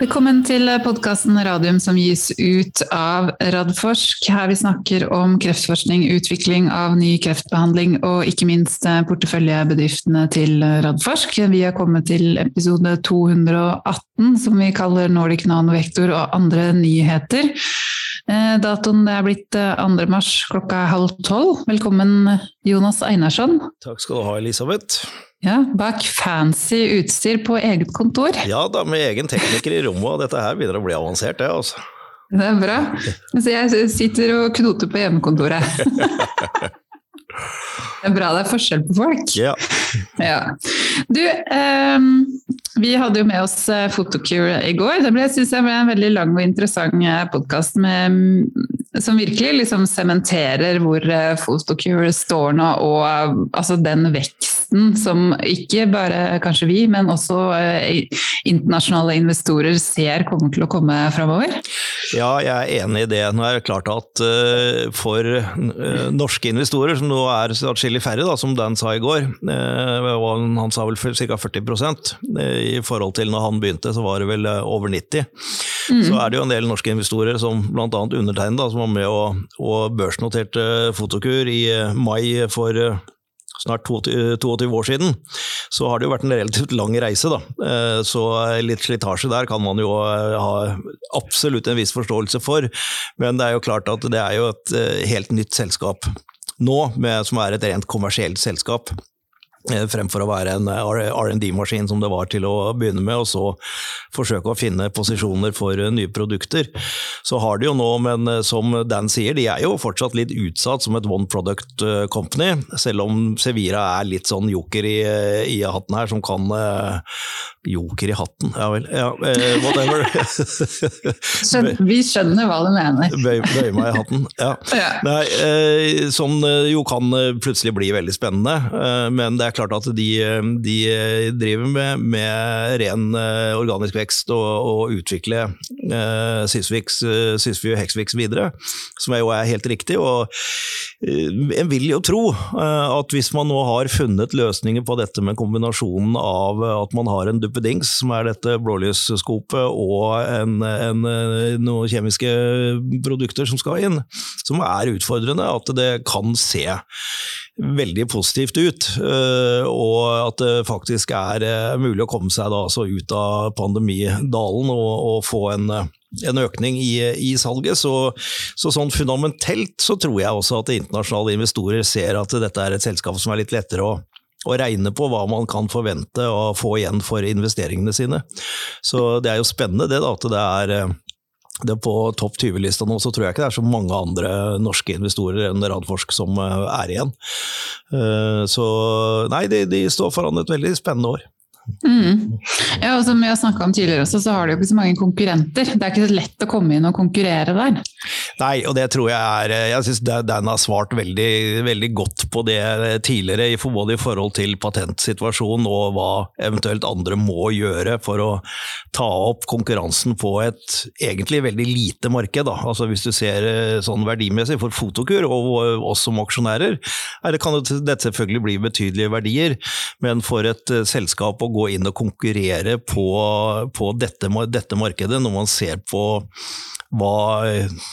Velkommen til podkasten Radium som gis ut av Radforsk. Her vi snakker om kreftforskning, utvikling av ny kreftbehandling og ikke minst porteføljebedriftene til Radforsk. Vi har kommet til episode 218 som vi kaller Nordic Nanovektor og andre nyheter. Datoen datoen er blitt 2. mars klokka halv tolv. Velkommen Jonas Einarsson. Takk skal du ha Elisabeth. Ja, Bak fancy utstyr på eget kontor. Ja da, med egen tekniker i rommet, og dette her begynner å bli avansert, det altså. Det er bra. Så jeg sitter og knoter på hjemmekontoret. Det er bra det er forskjell på folk. Ja. ja. Du, eh, vi hadde jo med oss Photocure i går. Det ble, synes jeg ble en veldig lang og interessant podkast som virkelig liksom sementerer hvor Photocure står nå, og altså den veksten veksten som ikke bare kanskje vi, men også eh, internasjonale investorer ser kommer til å komme framover? Ja, jeg er enig i det. Nå er det klart at eh, for eh, norske investorer, som nå er atskillig færre, da, som Dan sa i går, og han sa vel ca. 40% i forhold til når han begynte, så var det vel over 90 mm. Så er det jo en del norske investorer, som bl.a. undertegnede, som var med og, og børsnoterte Fotokur i mai for snart 22, 22 år siden, så har det jo vært en relativt lang reise. da. Eh, så litt slitasje der kan man jo eh, ha absolutt en viss forståelse for, men det er jo klart at det er jo et eh, helt nytt selskap nå, som er et rent kommersielt selskap. Eh, fremfor å være en R&D-maskin som det var til å begynne med, og så forsøke å finne posisjoner for eh, nye produkter. Så har de jo nå, men eh, som Dan sier, de er jo fortsatt litt utsatt som et one product company, selv om Sevira er litt sånn joker i, i hatten her, som kan Joker i hatten, ja vel. Ja, whatever. vi skjønner hva du mener. Bøy, bøy meg i hatten, ja. ja. Nei, som jo kan plutselig bli veldig spennende, men det er klart at de, de driver med, med, ren eh, organisk vekst og, og utvikle uh, Sysvy og Heksviks videre, som jo er helt riktig. og En vil jo tro at hvis man nå har funnet løsninger på dette med kombinasjonen av at man har en duppedings, som er dette blålysskopet, og en, en, noen kjemiske produkter som skal inn, som er utfordrende, at det kan se veldig positivt ut. Eh, og at det faktisk er eh, mulig å komme seg da, altså ut av pandemidalen og, og få en, en økning i, i salget. Så, så, sånn fundamentelt så tror jeg også at internasjonale investorer ser at dette er et selskap som er litt lettere å å regne på hva man kan forvente å få igjen for investeringene sine. Så det er jo spennende det, da, at det er eh, det på topp 20-lista nå, så tror jeg ikke det er så mange andre norske investorer enn Radforsk som eh, er igjen. Eh, så nei, de, de står foran et veldig spennende år. Mm. Ja, og som vi har snakka om tidligere også, så har du jo ikke så mange konkurrenter. Det er ikke så lett å komme inn og konkurrere der. Nei, og det tror jeg er Jeg syns Dan har svart veldig, veldig, godt på det tidligere, både i forhold til patentsituasjonen og hva eventuelt andre må gjøre for å ta opp konkurransen på et egentlig veldig lite marked. Da. Altså Hvis du ser eh, sånn verdimessig for Fotokur og oss som aksjonærer, det kan dette selvfølgelig bli betydelige verdier, men for et eh, selskap å gå inn og konkurrere på, på dette, dette, markedet, når man ser på hva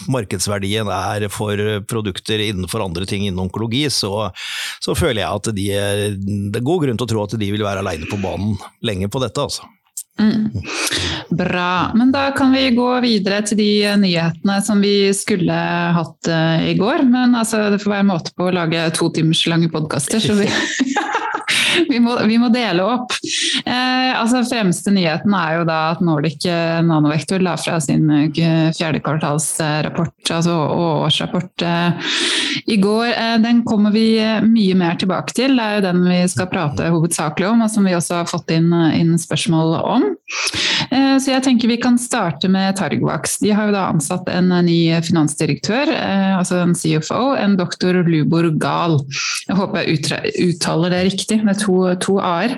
markedsverdien er for produkter innenfor andre ting innen onkologi, så, så føler jeg at de, det er god grunn til å tro at de vil være aleine på banen lenge på dette. altså. Mm. Bra. Men da kan vi gå videre til de nyhetene som vi skulle hatt uh, i går. Men altså, det får være måte på å lage to timers lange podkaster, så vi vi, må, vi, må, dele opp. Eh, altså Fremste nyheten er jo da at Nordic eh, Nanovektor la fra sin fjerdekvartalsrapport fjerde kvartalsrapport, altså årsrapport, eh, i går. Eh, den kommer vi eh, mye mer tilbake til. Det er jo den vi skal prate hovedsakelig om, og som vi også har fått inn, inn spørsmål om. så jeg tenker vi kan starte med Targvax. De har jo da ansatt en ny finansdirektør, altså en CFO, en doktor Lubor Gahl. Jeg håper jeg uttaler det riktig med to, to a-er.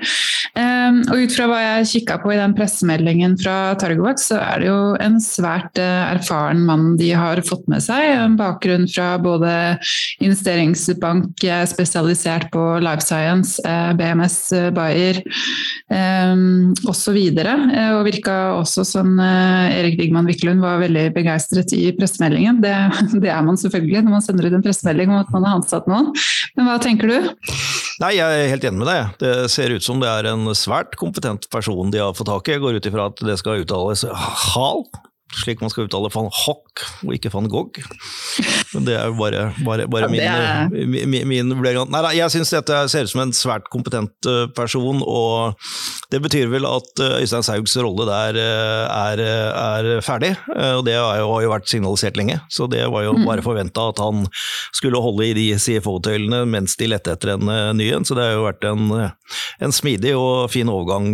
Um, og ut fra hva jeg kikka på i den pressemeldingen fra Targovac, så er det jo en svært uh, erfaren mann de har fått med seg. En bakgrunn fra både investeringsbank uh, spesialisert på life science, BMS, Bayer osv. Og, og virka også som Erik Digman Wiklund var veldig begeistret i pressemeldingen. Det, det, er man selvfølgelig når man sender ut en pressemelding om at man har ansatt noen. Men hva tenker du? Nei, Jeg er helt enig med deg. Det ser ut som det er en svært kompetent person de har fått tak i. Jeg går ut ifra at det skal uttales Hal, slik man skal uttale van Hock og ikke van Gogh. Men det er jo bare, bare, bare ja, er... min, min, min vurdering. Nei, jeg syns dette ser ut som en svært kompetent eh, person, og det betyr vel at eh, Øystein Saugs rolle der eh, er, er ferdig. Og det har jo, har jo, vært signalisert lenge, så det var jo mm. bare forventa at han skulle holde i de CFO-tøylene mens de lette etter en ny en. Så det har jo vært en, en smidig og fin overgang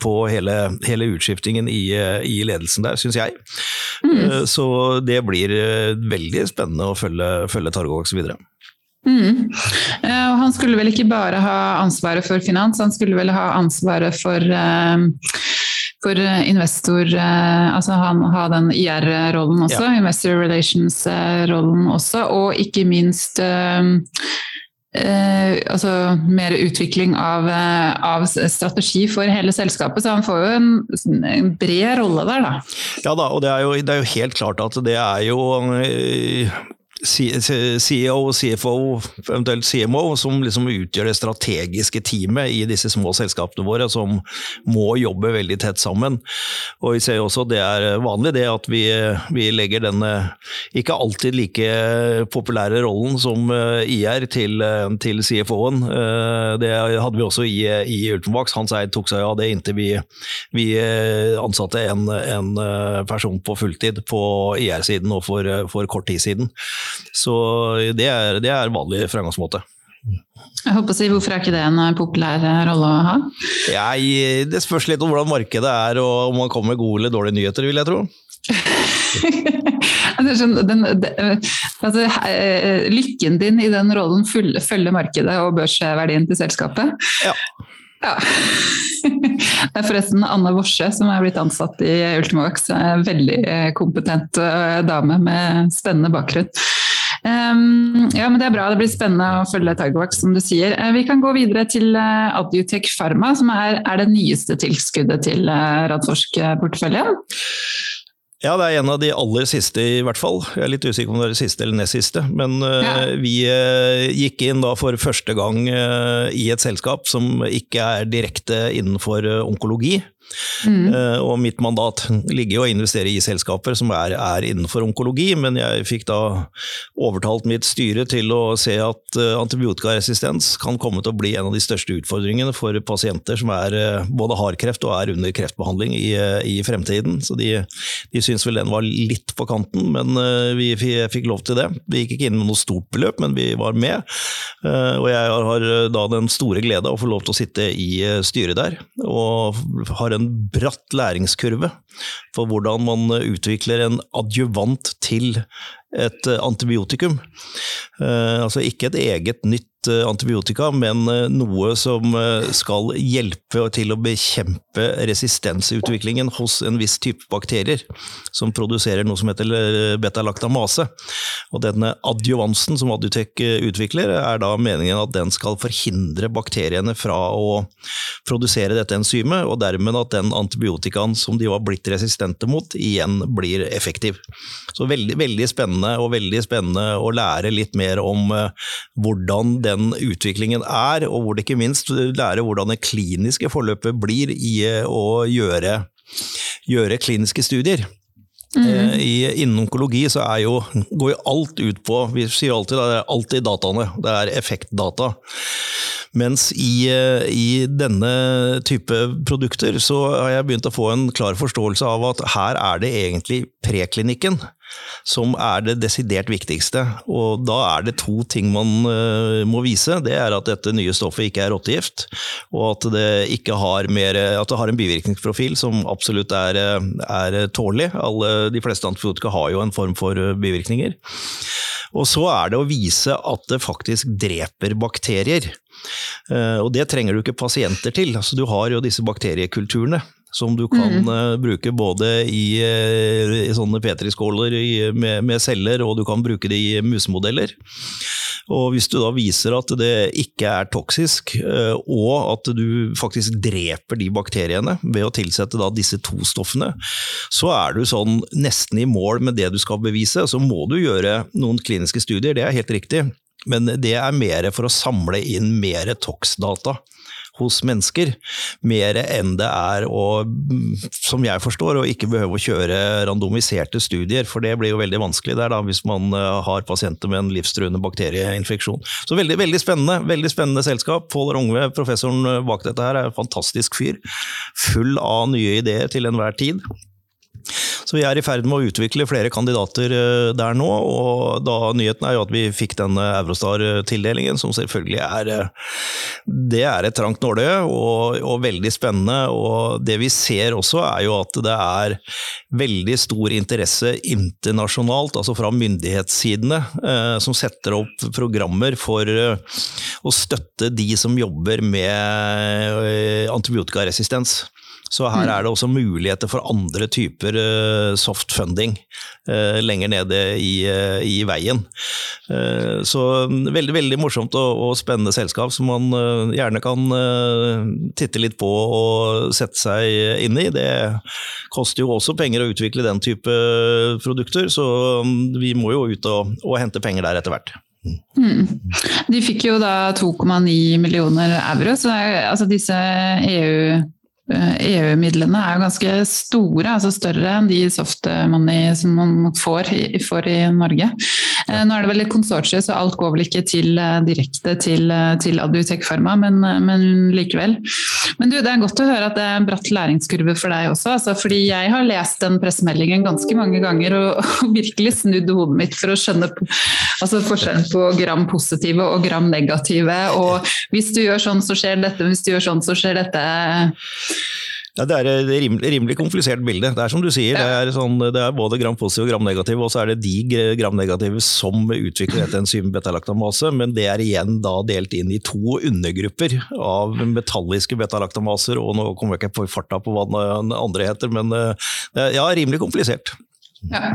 på hele, hele utskiftingen i, i ledelsen der, syns jeg. Mm. Så det blir veldig spennende å følge, følge så videre. Mm. Uh, han skulle vel ikke bare ha ansvaret for finans, han skulle vel ha ansvaret for, for investor Altså han har den IR-rollen også, ja. Investor Relations-rollen også, og ikke minst Eh, altså mer utvikling av, av, strategi for hele selskapet. Så han får jo en, en bred rolle der, da. Ja da, og det er, jo, det er jo helt klart at det er jo CEO, CFO, eventuelt CMO, som liksom utgjør det strategiske teamet i disse små selskapene våre, som må jobbe veldig tett sammen. Og Vi ser også det er vanlig det at vi, vi legger denne ikke alltid like populære rollen som eh, IR til, til CFO-en. Eh, det hadde vi også i, i Ultimax. Hans Eid tok seg av det inntil vi, vi eh, ansatte en, en, person på fulltid på IR-siden og for, for kort tid siden. Så det er, det er vanlig fremgangsmåte. Jeg håper å si, Hvorfor er ikke det en eh, populær eh, rolle å ha? Jeg, det spørs litt om hvordan markedet er og om man kommer med gode eller dårlige nyheter, vil jeg tro. Sånn, den, den, altså, eh, lykken din i den rollen følger markedet og børsverdien til selskapet? Ja. ja. Det er forresten Anne Worse som er blitt ansatt i Ultimovax. Veldig kompetent dame med spennende bakgrunn. Um, ja, men Det er bra. Det blir spennende å følge Targovax, som du sier. Uh, vi kan gå videre til uh, Adutec Pharma, som er, er, det nyeste tilskuddet til uh, Radforsk-porteføljen. Ja, det er en av de aller siste, i hvert fall. Jeg er litt usikker om det er det siste eller nest siste. Men ja. vi gikk inn da for første gang i et selskap som ikke er direkte innenfor onkologi. Mm. Uh, og mitt mandat ligger jo å investere i selskaper som er, er, innenfor onkologi, men jeg fikk da overtalt mitt styre til å se at uh, antibiotikaresistens kan komme til å bli en av de største utfordringene for pasienter som er, uh, både har kreft og er under kreftbehandling i, i fremtiden. Så de, de syns vel den var litt på kanten, men vi fikk lov til det. Vi gikk ikke inn med noe stort beløp, men vi var med. og jeg har da den store glede av å få lov til å sitte i styret der, og har en en bratt læringskurve for hvordan man utvikler en adjuvant til et antibiotikum. Eh, altså ikke et eget nytt Eh, antibiotika, men eh, noe som eh, skal hjelpe til å bekjempe resistensutviklingen hos en viss type bakterier, som produserer noe som heter betalaktamase. Og denne adjuvansen som Adutec utvikler, er da meningen at den skal forhindre bakteriene fra å produsere dette enzymet, og dermed at den antibiotikaen som de var blitt resistente mot, igjen blir effektiv. Så veldig, veldig spennende, og veldig spennende å lære litt mer om hvordan den den utviklingen er, og hvor det ikke minst lærer hvordan det kliniske forløpet blir i eh, å gjøre, gjøre kliniske studier. Mm. I, innen onkologi så jo, går jo alt ut på Vi sier alltid det er alltid dataene. Det er effektdata. Mens i, eh, i, denne type produkter så har jeg begynt å få en klar forståelse av at her er det egentlig preklinikken som er det desidert viktigste. Og da er det to ting man uh, må vise. Det er at dette nye stoffet ikke er rottegift, og at det, ikke har, mer, at det har en bivirkningsprofil som absolutt er, er tålelig. Alle, de fleste antibiotika har jo en form for bivirkninger. Og så er det å vise at det faktisk dreper bakterier. Og det trenger du ikke pasienter til. Altså, du har jo disse bakteriekulturene som du kan mm. bruke både i, uh, i sånne petriskåler med, med, celler, og du kan bruke det i musemodeller. Og hvis du da viser at det ikke er toksisk, uh, og at du faktisk dreper de bakteriene ved å tilsette da disse to stoffene, så er du sånn nesten i mål med det du skal bevise. Så må du gjøre noen kliniske studier, det er helt riktig. Men det er mer for å samle inn mer tox-data hos mennesker, mer enn det er å, som jeg forstår, å ikke behøve å kjøre randomiserte studier, for det blir jo veldig vanskelig der da, hvis man eh, har pasienter med en livstruende bakterieinfeksjon. Så veldig, veldig spennende veldig spennende selskap. Pål Rongve, professoren bak dette her, er en fantastisk fyr. Full av nye ideer til enhver tid. Så vi er i ferd med å utvikle flere kandidater eh, der nå. og da Nyheten er jo at vi fikk denne Eurostar-tildelingen, som selvfølgelig er eh, Det er et trangt nåløye og, og, veldig spennende. og Det vi ser også, er jo at det er veldig stor interesse internasjonalt, altså fra myndighetssidene, eh, som setter opp programmer for å støtte de som jobber med antibiotikaresistens. Så her mm. er det også muligheter for andre typer uh, soft funding uh, lenger nede i, uh, i veien. så veldig veldig morsomt og, og, spennende selskap som man gjerne kan titte litt på og sette seg inn i. Det koster jo også penger å utvikle den type produkter, så um, vi må jo ut og, og hente penger der etter hvert. Mm. De fikk jo da 2,9 millioner euro, så altså disse EU EU-midlene er jo ganske store, altså større enn de soft som man får, får i Norge. Ja. nå er det vel et konsortium, så alt går vel ikke til, eh, direkte til, eh, til Adutek Pharma, men, men, likevel. Men du, det er godt å høre at det er en bratt læringskurve for deg også. Altså, fordi jeg har lest den pressemeldingen ganske mange ganger og, og virkelig snudd hodet mitt for å skjønne altså forskjellen på gram positive og gram negative. Og hvis du gjør sånn, så skjer dette, hvis du gjør sånn, så skjer dette. Ja, det er et rimelig, rimelig, komplisert bilde. Det er som du sier, ja. det, er sånn, det, er både gram-positiv og gram-negativ, og så er det de gram-negative som utvikler dette enzymet betalaktamase, men det er igjen da delt inn i to undergrupper av metalliske betalaktamaser, og nå kommer jeg ikke på farta på hva den andre heter, men eh, ja, rimelig komplisert. Ja.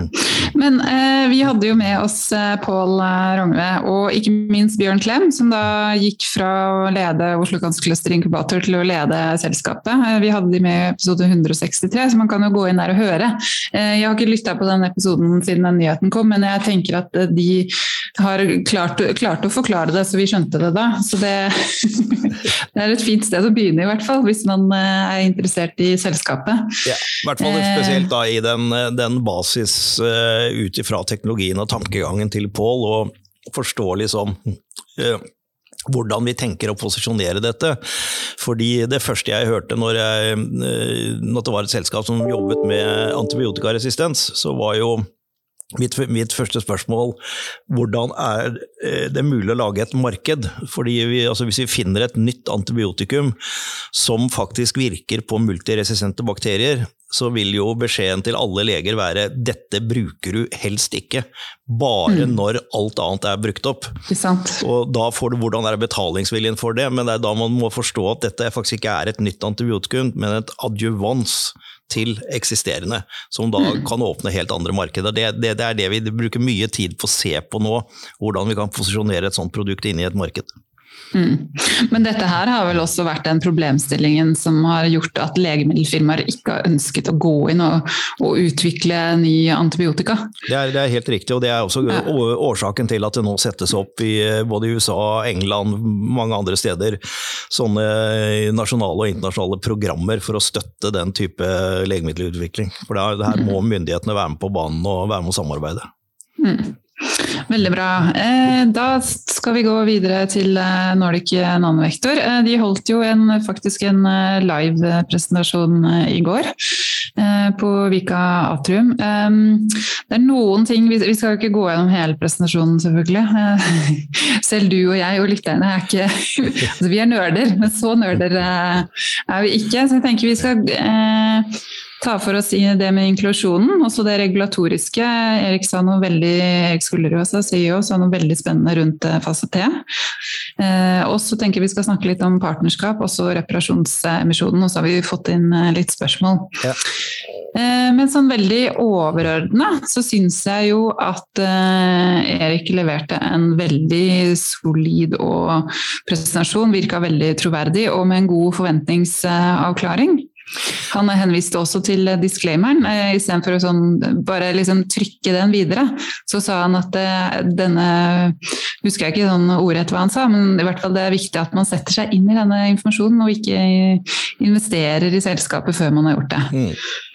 Men eh, vi hadde jo med oss eh, Pål eh, Rognve og ikke minst Bjørn Klem, som da gikk fra å lede Oslo Cancer Cluster Inkubator til å lede selskapet. Eh, vi hadde de med i episode 163, så man kan jo gå inn der og høre. Eh, jeg har ikke lytta på den episoden siden den nyheten kom, men jeg tenker at eh, de har klart, klart å forklare det, så vi skjønte det da. Så det, det, er et fint sted å begynne, i hvert fall, hvis man er interessert i selskapet. Ja, i hvert fall spesielt da i den, den basen praksis uh, ut ifra teknologien og tankegangen til Pål, og forstå liksom uh, hvordan vi tenker å posisjonere dette. Fordi det første jeg hørte når, jeg, uh, når det var et selskap som jobbet med antibiotikaresistens, så var jo Mitt, mitt, første spørsmål hvordan er det mulig å lage et marked? Fordi vi, altså Hvis vi finner et nytt antibiotikum som faktisk virker på multiresistente bakterier, så vil jo beskjeden til alle leger være dette bruker du helst ikke, bare mm. når alt annet er brukt opp. Og da får du hvordan er betalingsviljen for det, men det er da man må forstå at dette faktisk ikke er et nytt antibiotikum, men et adjuvans til eksisterende, som da mm. kan åpne helt andre markeder. Det, det, det er det vi bruker mye tid på å se på nå, hvordan vi kan posisjonere et sånt produkt inne i et marked. Mm. Men dette her har vel også vært den problemstillingen som har gjort at legemiddelfirmaer ikke har ønsket å gå inn og, og utvikle ny antibiotika? Det er, det er, helt riktig, og det er også ja. årsaken til at det nå settes opp i både USA, England, mange andre steder sånne nasjonale og internasjonale programmer for å støtte den type legemiddelutvikling. For det, er, her må mm. myndighetene være med på banen og være med å samarbeide. Mm. Veldig bra. Eh, da skal vi gå videre til eh, Nordic Nanovektor. Eh, de holdt jo en, faktisk en live-presentasjon i går på Vika Atrium. Det er noen ting Vi skal jo ikke gå gjennom hele presentasjonen, selvfølgelig. Selv du og jeg og lytterne er ikke altså Vi er nerder, men så nerder er vi ikke. Så jeg tenker vi skal ta for oss det med inklusjonen, også det regulatoriske. Erik sa noe veldig Erik også, CEO, sa noe veldig spennende rundt eh, fase T. Eh, og så tenker vi skal snakke litt om partnerskap, også reparasjonsemisjonen. Og så har vi fått inn eh, litt spørsmål. Ja. Eh, men sånn veldig overordna så syns jeg jo at eh, Erik leverte en veldig solid og presentasjon. Virka veldig troverdig og med en god forventningsavklaring. Han henviste også til disclaimeren. Eh, Istedenfor å sånn, bare liksom trykke den videre, så sa han at denne Husker jeg ikke sånn ordrett hva han sa, men i hvert fall det er viktig at man setter seg inn i denne informasjonen og ikke investerer i selskapet før man har gjort det. Mm.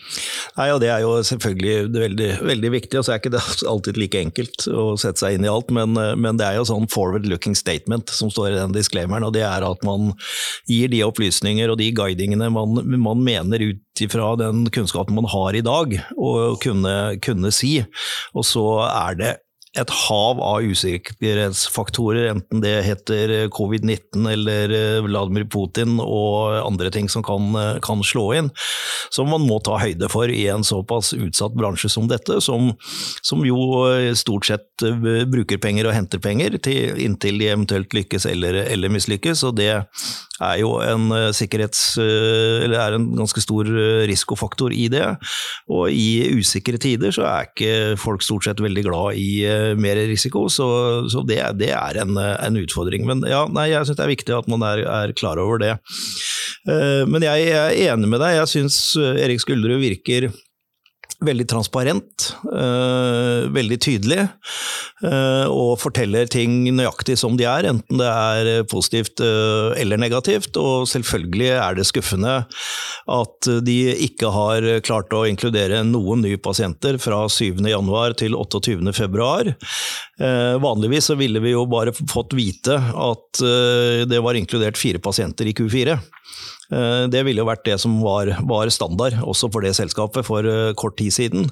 Nei, og Det er jo selvfølgelig veldig, veldig viktig. og så er ikke det alltid like enkelt å sette seg inn i alt, men, men det er jo sånn forward looking statement som står i den disclaimeren. og Det er at man gir de opplysninger og de guidingene man, man mener ut ifra den kunnskapen man har i dag, å kunne, kunne si. Og så er det et hav av usikkerhetsfaktorer, enten det heter covid-19 eller eh, Vladimir Putin og andre ting som kan, eh, kan, slå inn, som man må ta høyde for i en såpass utsatt bransje som dette, som, som jo eh, stort sett bruker penger og henter penger til, inntil de eventuelt lykkes eller, eller mislykkes. og det er jo en sikkerhets... eller er en ganske stor risikofaktor i det. Og i usikre tider så er ikke folk stort sett veldig glad i mer risiko, så, så det, det, er en, en, utfordring. Men ja, nei, jeg syns det er viktig at man er, er klar over det. Eh, men jeg er enig med deg, jeg syns Erik Skuldrud virker veldig transparent, øh, veldig tydelig, øh, og forteller ting nøyaktig som de er, enten det er positivt øh, eller negativt. Og selvfølgelig er det skuffende at de ikke har klart å inkludere noen nye pasienter fra 7.1 til 28.2. Vanligvis så ville vi jo bare fått vite at det var inkludert fire pasienter i Q4. Eh, det ville jo vært det som var, var, standard også for det selskapet for eh, kort tid siden.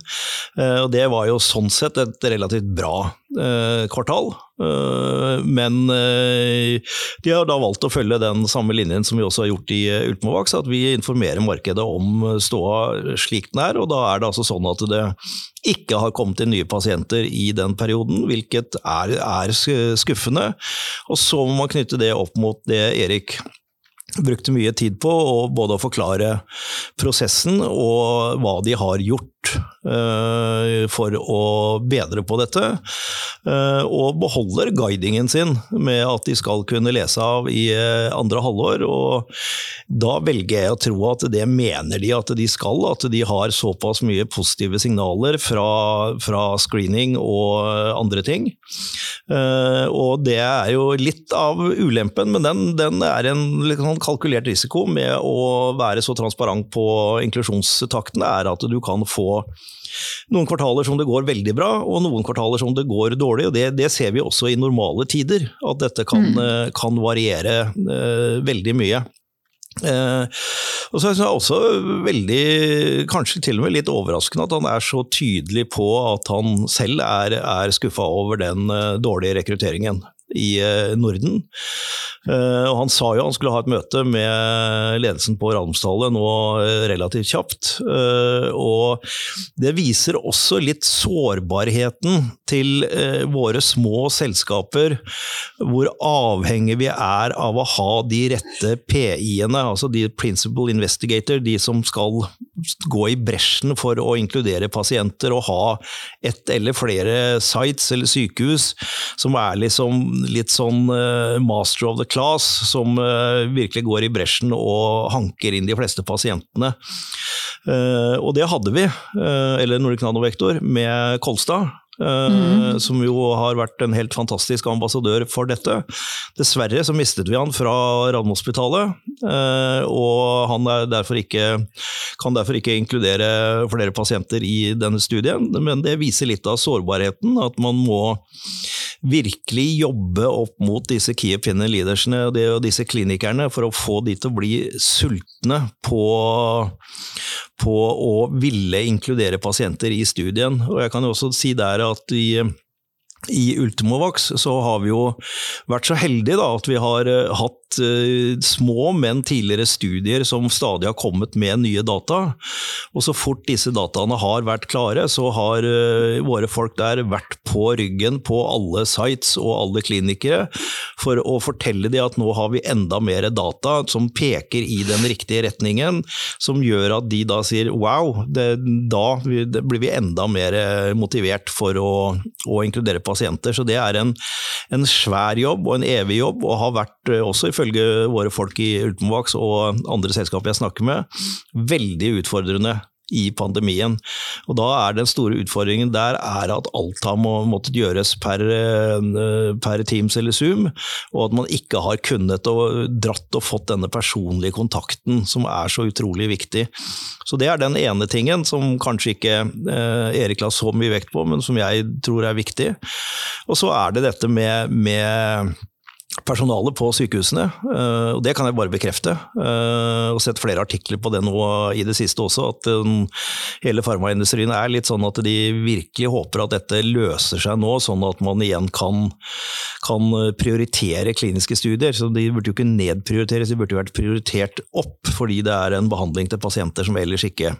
Eh, og det var jo sånn sett et relativt bra kvartal. Men de har da valgt å følge den samme linjen som vi også har gjort i Ultimovax, at vi informerer markedet om ståa slik den er. Og da er det altså sånn at det ikke har kommet inn nye pasienter i den perioden, hvilket er, er skuffende. Og så må man knytte det opp mot det Erik brukte mye tid på både å forklare prosessen og hva de har gjort for å bedre på dette. Uh, og beholder guidingen sin med at de skal kunne lese av i uh, andre halvår. Og da velger jeg å tro at det mener de at de skal, at de har såpass mye positive signaler fra, fra screening og andre ting. og det er jo litt av ulempen, men den, den er en liksom, kalkulert risiko med å være så transparent på inklusjonstakten, er at du kan få noen kvartaler som det går veldig bra, og noen kvartaler som det går dårlig. og Det, det ser vi også i normale tider, at dette kan, mm. Eh, kan variere uh, veldig mye. Eh, og så er det også veldig, kanskje til og med litt overraskende at han er så tydelig på at han selv er, er skuffa over den uh, dårlige rekrutteringen i uh, Norden. Eh, og han sa jo han skulle ha et møte med ledelsen på Radiumstallet nå eh, relativt kjapt. Eh, og det viser også litt sårbarheten til våre små selskaper, hvor avhengig vi er av å ha de rette PI-ene, altså de principal investigator, de som skal gå i bresjen for å inkludere pasienter og ha ett eller flere sites eller sykehus som er liksom litt sånn master of the class, som uh, virkelig går i bresjen og hanker inn de fleste pasientene. Uh, og det hadde vi, eller Nordic Nanovektor, med Kolstad. Mm. Som jo har vært en helt fantastisk ambassadør for dette. Dessverre så mistet vi han fra Radiumhospitalet, og han derfor ikke, kan derfor ikke inkludere flere pasienter i denne studien. Men det viser litt av sårbarheten, at man må virkelig jobbe opp mot disse key opinion leadersene og, disse klinikerne for å få de til å bli sultne på, på å ville inkludere pasienter i studien. Og jeg kan jo også si der at i i Ultimovax så har vi jo vært så heldige da, at vi har uh, hatt uh, små, men tidligere studier som stadig har kommet med nye data. Og så fort disse dataene har vært klare, så har uh, våre folk der vært på ryggen på alle sites og alle klinikere for å fortelle dem at nå har vi enda mer data som peker i den riktige retningen, som gjør at de da sier wow, det, da blir vi enda mer motivert for å, å inkludere pasienter. Så det er en, en svær jobb og en evig jobb, og har vært eh, også ifølge våre folk i Ultimovax og andre selskaper jeg snakker med, veldig utfordrende i pandemien. Og Da er den store utfordringen der er at alt har må, måttet gjøres per, eh, per, Teams eller Zoom, og at man ikke har kunnet og dratt og fått denne personlige kontakten som er så utrolig viktig. Så Det er den ene tingen som kanskje ikke eh, Erik la så mye vekt på, men som jeg tror er viktig. Og så er det dette med, med personalet på sykehusene, eh, og det kan jeg bare bekrefte. Jeg har sett flere artikler på det nå i det siste også, at hele farmaindustrien er litt sånn at de virkelig håper at dette løser seg nå, sånn at man igjen kan, kan prioritere kliniske studier. Så de burde jo ikke nedprioriteres, de burde jo vært prioritert opp, fordi det er en behandling til pasienter som ellers ikke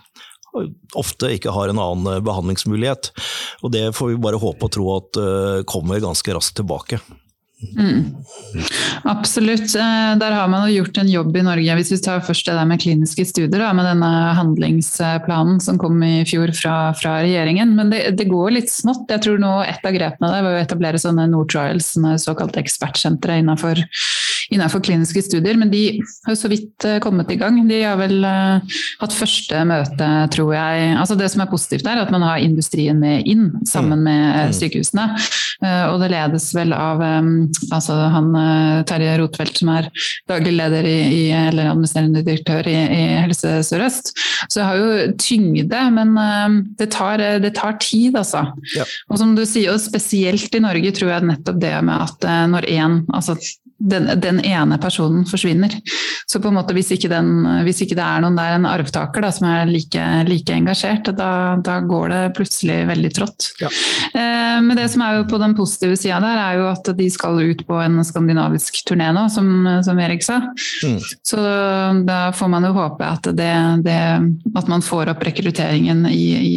ofte ikke har en annen behandlingsmulighet. Og det får vi bare håpe og tro at eh, kommer ganske raskt tilbake. Mm. Absolutt. Eh, der har man gjort en jobb i Norge. Hvis vi tar først det der med kliniske studier, da, med denne handlingsplanen som kom i fjor fra, fra regjeringen. Men det, det, går litt smått. Jeg tror nå et av grepene der var å etablere sånne Nordtrials, såkalte ekspertsentre innenfor, innenfor, kliniske studier. Men de har jo så vidt eh, kommet i gang. De har vel uh, hatt første møte, tror jeg. Altså Det som er positivt er at man har industrien med inn sammen mm. med mm. sykehusene. Og det ledes vel av altså han eh, Terje Rotfeldt som er daglig leder i, i, eller administrerende direktør i, i Helse Sør-Øst. Så jeg har jo tyngde, men eh, det tar, det tar tid, altså. Ja. Og som du sier, og spesielt i Norge tror jeg nettopp det med at eh, når én altså den, den, ene personen forsvinner. Så på en måte hvis ikke, den, hvis ikke det er noen der, en arvtaker da, som er like, like engasjert, da, da, går det plutselig veldig trått. Ja. Eh, men det som er jo på den positive sida der, er jo at de skal ut på en skandinavisk turné nå, som, som Erik sa. Mm. Så da får man jo håpe at, det, det, at man får opp rekrutteringen i, i,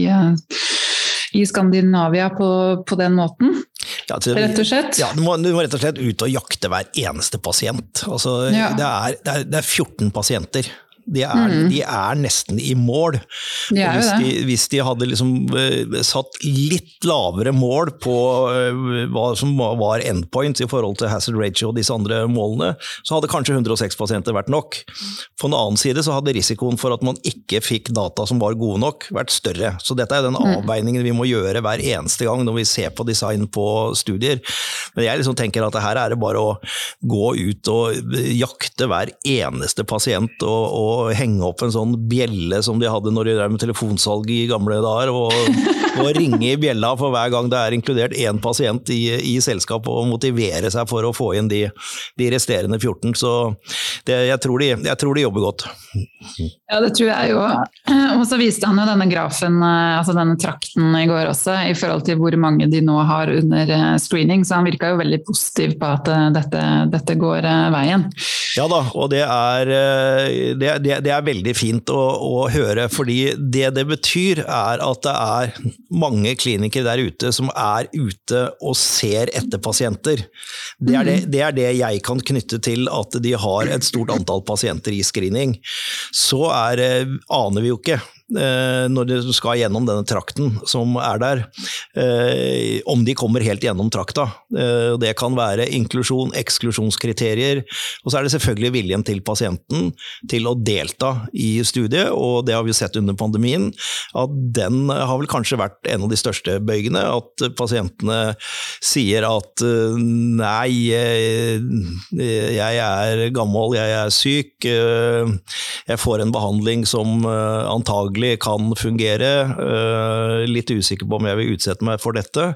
i Skandinavia på, på den måten. Ja, til, rett og slett? Ja, du må, du må, rett og slett ut og jakte hver eneste pasient. Altså, ja. det, er, det, er, det er 14 pasienter. De er, mm. de er, nesten i mål. De hvis, de, hvis, de, hadde liksom uh, satt litt lavere mål på uh, hva som var endpoints i forhold til hazard ratio og disse andre målene, så hadde kanskje 106 pasienter vært nok. På den annen side så hadde risikoen for at man ikke fikk data som var gode nok, vært større. Så dette er den mm. avveiningen vi må gjøre hver eneste gang når vi ser på design på studier. Men jeg liksom tenker at her er det bare å gå ut og jakte hver eneste pasient. og, og henge opp en sånn bjelle som de hadde når de drev med telefonsalg i gamle dager, og, og, ringe i bjella for hver gang det er inkludert én pasient i, i selskapet, og motivere seg for å få inn de, de resterende 14. Så det, jeg, tror de, jeg, tror de, jobber godt. Ja, det tror jeg jo. Og så viste han jo denne grafen, altså denne trakten i går også, i forhold til hvor mange de nå har under eh, screening, så han virka jo veldig positiv på at eh, dette, dette går eh, veien. Ja da, og det er, det, det, det er veldig fint å, å, høre, fordi det det betyr er at det er mange klinikere der ute som er ute og ser etter pasienter. Det er det, mm. det er det, jeg kan knytte til at de har et stort antall pasienter i screening. Så er, eh, aner vi jo ikke når de skal gjennom denne trakten som er der, eh, om de kommer helt gjennom trakta. Eh, det kan være inklusjon, eksklusjonskriterier, og så er det selvfølgelig viljen til pasienten til å delta i studiet, og det har vi sett under pandemien, at den har vel kanskje vært en av de største bøygene. At pasientene sier at nei, jeg er gammel, jeg er syk, jeg får en behandling som antagelig antagelig kan fungere. Eh, litt usikker på om jeg vil utsette meg for dette.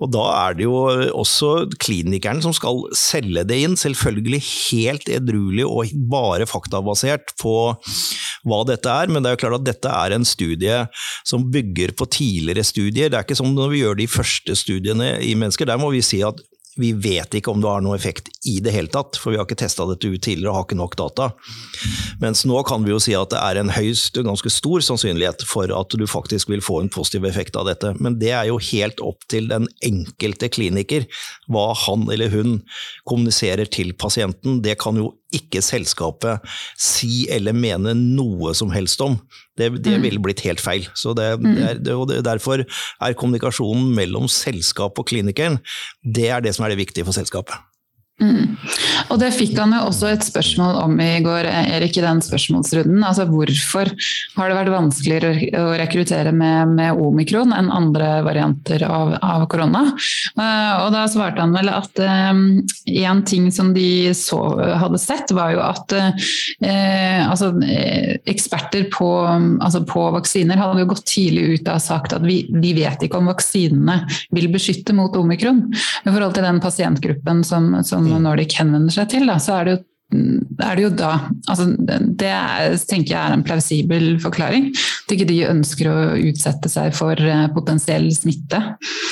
Og da er det jo også klinikeren som skal selge det inn, selvfølgelig helt edruelig og bare faktabasert på hva dette er, men det er jo klart at dette er en studie som bygger på tidligere studier. Det er ikke som når vi gjør de første studiene i mennesker. Der må vi si at vi vet ikke om det har noen effekt i det hele tatt, for vi har ikke testa dette ut tidligere og har ikke nok data. Mens nå kan vi jo si at det er en høyst ganske stor sannsynlighet for at du faktisk vil få en positiv effekt av dette. Men det er jo helt opp til den enkelte kliniker hva han eller hun kommuniserer til pasienten. Det kan jo ikke selskapet si eller mene noe som helst om. Det, det mm. ville blitt helt feil. Så det, mm. det er, og Derfor er kommunikasjonen mellom selskapet og klinikeren det er det som er det viktige for selskapet. Mm. Og det fikk han jo også et spørsmål om i går, Erik, i den spørsmålsrunden. Altså hvorfor har det vært vanskeligere å rekruttere med, med omikron enn andre varianter av, av korona? Uh, og da svarte han vel at én eh, um, ting som de så, hadde sett, var jo at uh, altså, eksperter på, altså på, vaksiner hadde jo gått tidlig ut og sagt at vi, vi vet ikke om vaksinene vil beskytte mot omikron. I forhold til den pasientgruppen som, som Mm. Nordic henvender seg til, da, så er det jo er det jo da altså Det er, tenker jeg er en plausibel forklaring. At ikke de ønsker å utsette seg for eh, potensiell smitte.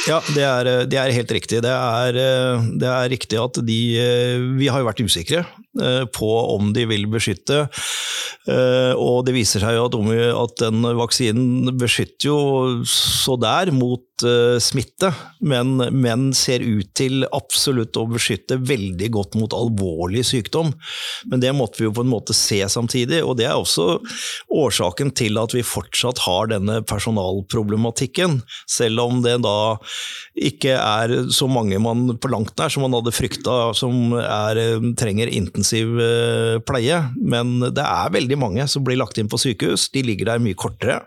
Ja, det er, det er helt riktig. Det er, eh, det er, riktig at de eh, Vi har jo vært usikre på om de vil beskytte. Og det viser seg jo at, at den vaksinen beskytter jo så der mot smitte, men, men, ser ut til absolutt å beskytte veldig godt mot alvorlig sykdom. Men det måtte vi jo på en måte se samtidig, og det er også årsaken til at vi fortsatt har denne personalproblematikken, selv om det da ikke er så mange man på langt nær som man hadde frykta som er, trenger intensiv uh, pleie. Men det er veldig mange som blir lagt inn på sykehus, de ligger der mye kortere.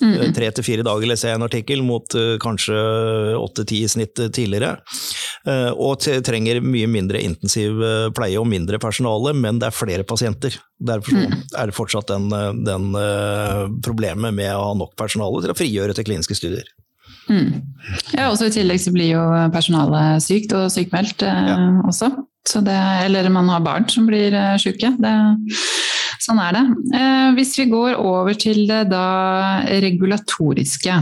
Mm. Tre til fire dager leser jeg en artikkel, mot uh, kanskje åtte-ti i snitt tidligere. Uh, og trenger mye mindre intensiv pleie og mindre personale, men det er flere pasienter. Derfor mm. er det fortsatt den, den problemet med å ha nok personale til å frigjøre til kliniske studier. Mm. Ja, også I tillegg så blir jo personalet sykt og sykmeldt ja. også. Det, eller man har barn som blir syke. Det Sånn er det. Eh, hvis vi går over til det da regulatoriske.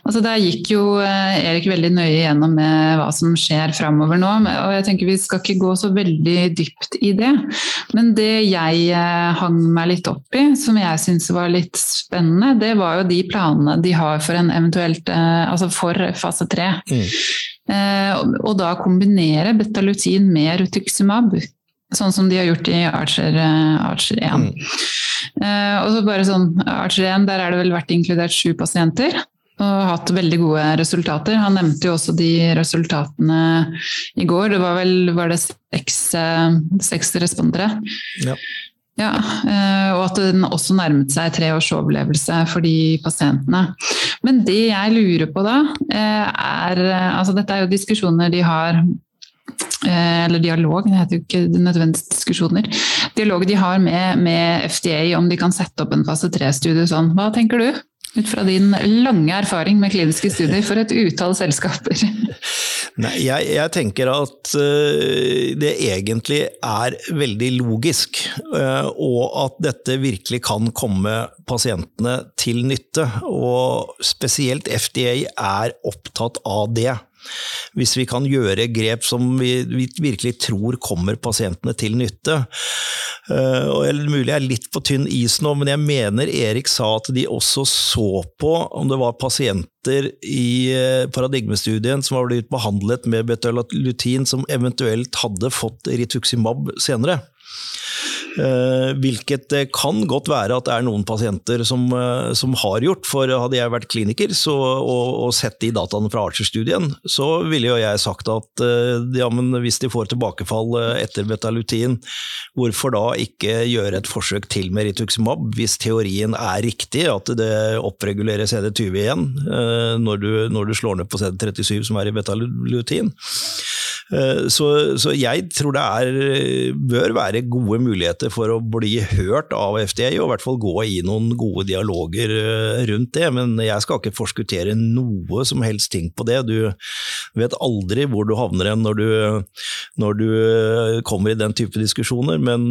Altså Der gikk jo eh, Erik veldig nøye gjennom med hva som skjer framover nå. og jeg tenker Vi skal ikke gå så veldig dypt i det. Men det jeg eh, hang meg litt opp i, som jeg syns var litt spennende, det var jo de planene de har for en eventuelt Altså for fase tre. Mm. Og da kombinere betalutin med rutiximab Sånn som de har gjort i Archer, eh, Archer 1. Mm. Uh, og så bare sånn, Archer 1, der er det vel vært inkludert sju pasienter. Og hatt veldig gode resultater. Han nevnte jo også de resultatene i går. Det var vel var det seks, eh, seks respondere. Ja. Ja, og at den også nærmet seg tre års overlevelse for de pasientene. Men det jeg lurer på da, er altså Dette er jo diskusjoner de har eller dialog, det heter jo ikke nødvendigvis diskusjoner. Dialog de har med, med FDA om de kan sette opp en fase tre-studie sånn. Hva tenker du? Ut fra din lange erfaring med kliniske studier for et utall selskaper. Nei, jeg, jeg, tenker at uh, det egentlig er veldig logisk, uh, og at dette virkelig kan komme pasientene til nytte. Og spesielt FDA er opptatt av det. Hvis vi kan gjøre grep som vi, vi virkelig tror kommer pasientene til nytte. Uh, og Mulig jeg er litt på tynn is nå, men jeg mener Erik sa at de også så på om det var pasienter i uh, paradigmestudien som var blitt behandlet med betalutin som eventuelt hadde fått rituximab senere. Eh, hvilket det kan godt være at det er noen pasienter som, eh, som har gjort. For hadde jeg vært kliniker så, og, og, sett de dataene fra Archer-studien, så ville jo jeg sagt at eh, ja, hvis de får tilbakefall etter betalutin, hvorfor da ikke gjøre et forsøk til med rituximab, hvis teorien er riktig, at det oppregulerer CD20 igjen når du, når du slår ned på CD37 som er i betalutin. Eh, så, så, jeg tror det er, bør være gode muligheter for å bli hørt av FDA, og i hvert fall gå i noen gode dialoger eh, rundt det. Men jeg skal ikke forskuttere noe som helst ting på det. Du vet aldri hvor du havner hen når du, når du eh, kommer i den type diskusjoner. Men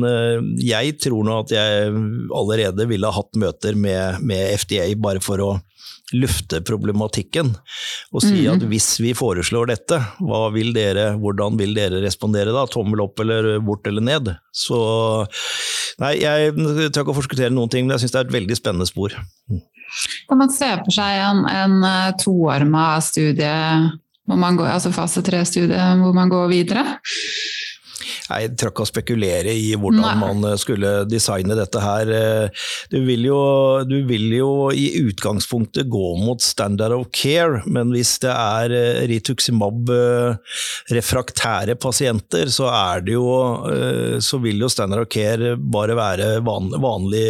jeg tror nå at jeg allerede ville ha hatt møter med, med FDA bare for å lufte problematikken og si mm. at hvis vi foreslår dette, vil dere, hvordan vil dere respondere da? Tommel opp eller bort eller ned? Så nei, jeg tør ikke å forskuttere noen ting, men jeg syns det er et veldig spennende spor. Kan man se for seg en, en eh, toarma studie, går, altså fase tre-studie, hvor man går videre? Jeg tør ikke å spekulere i hvordan Nei. man eh, skulle designe dette her. Eh, du vil, jo, du vil, jo, i utgangspunktet gå mot standard of care, men hvis det er eh, rituximab refraktære pasienter, så, jo, så vil jo standard of care bare være vanlig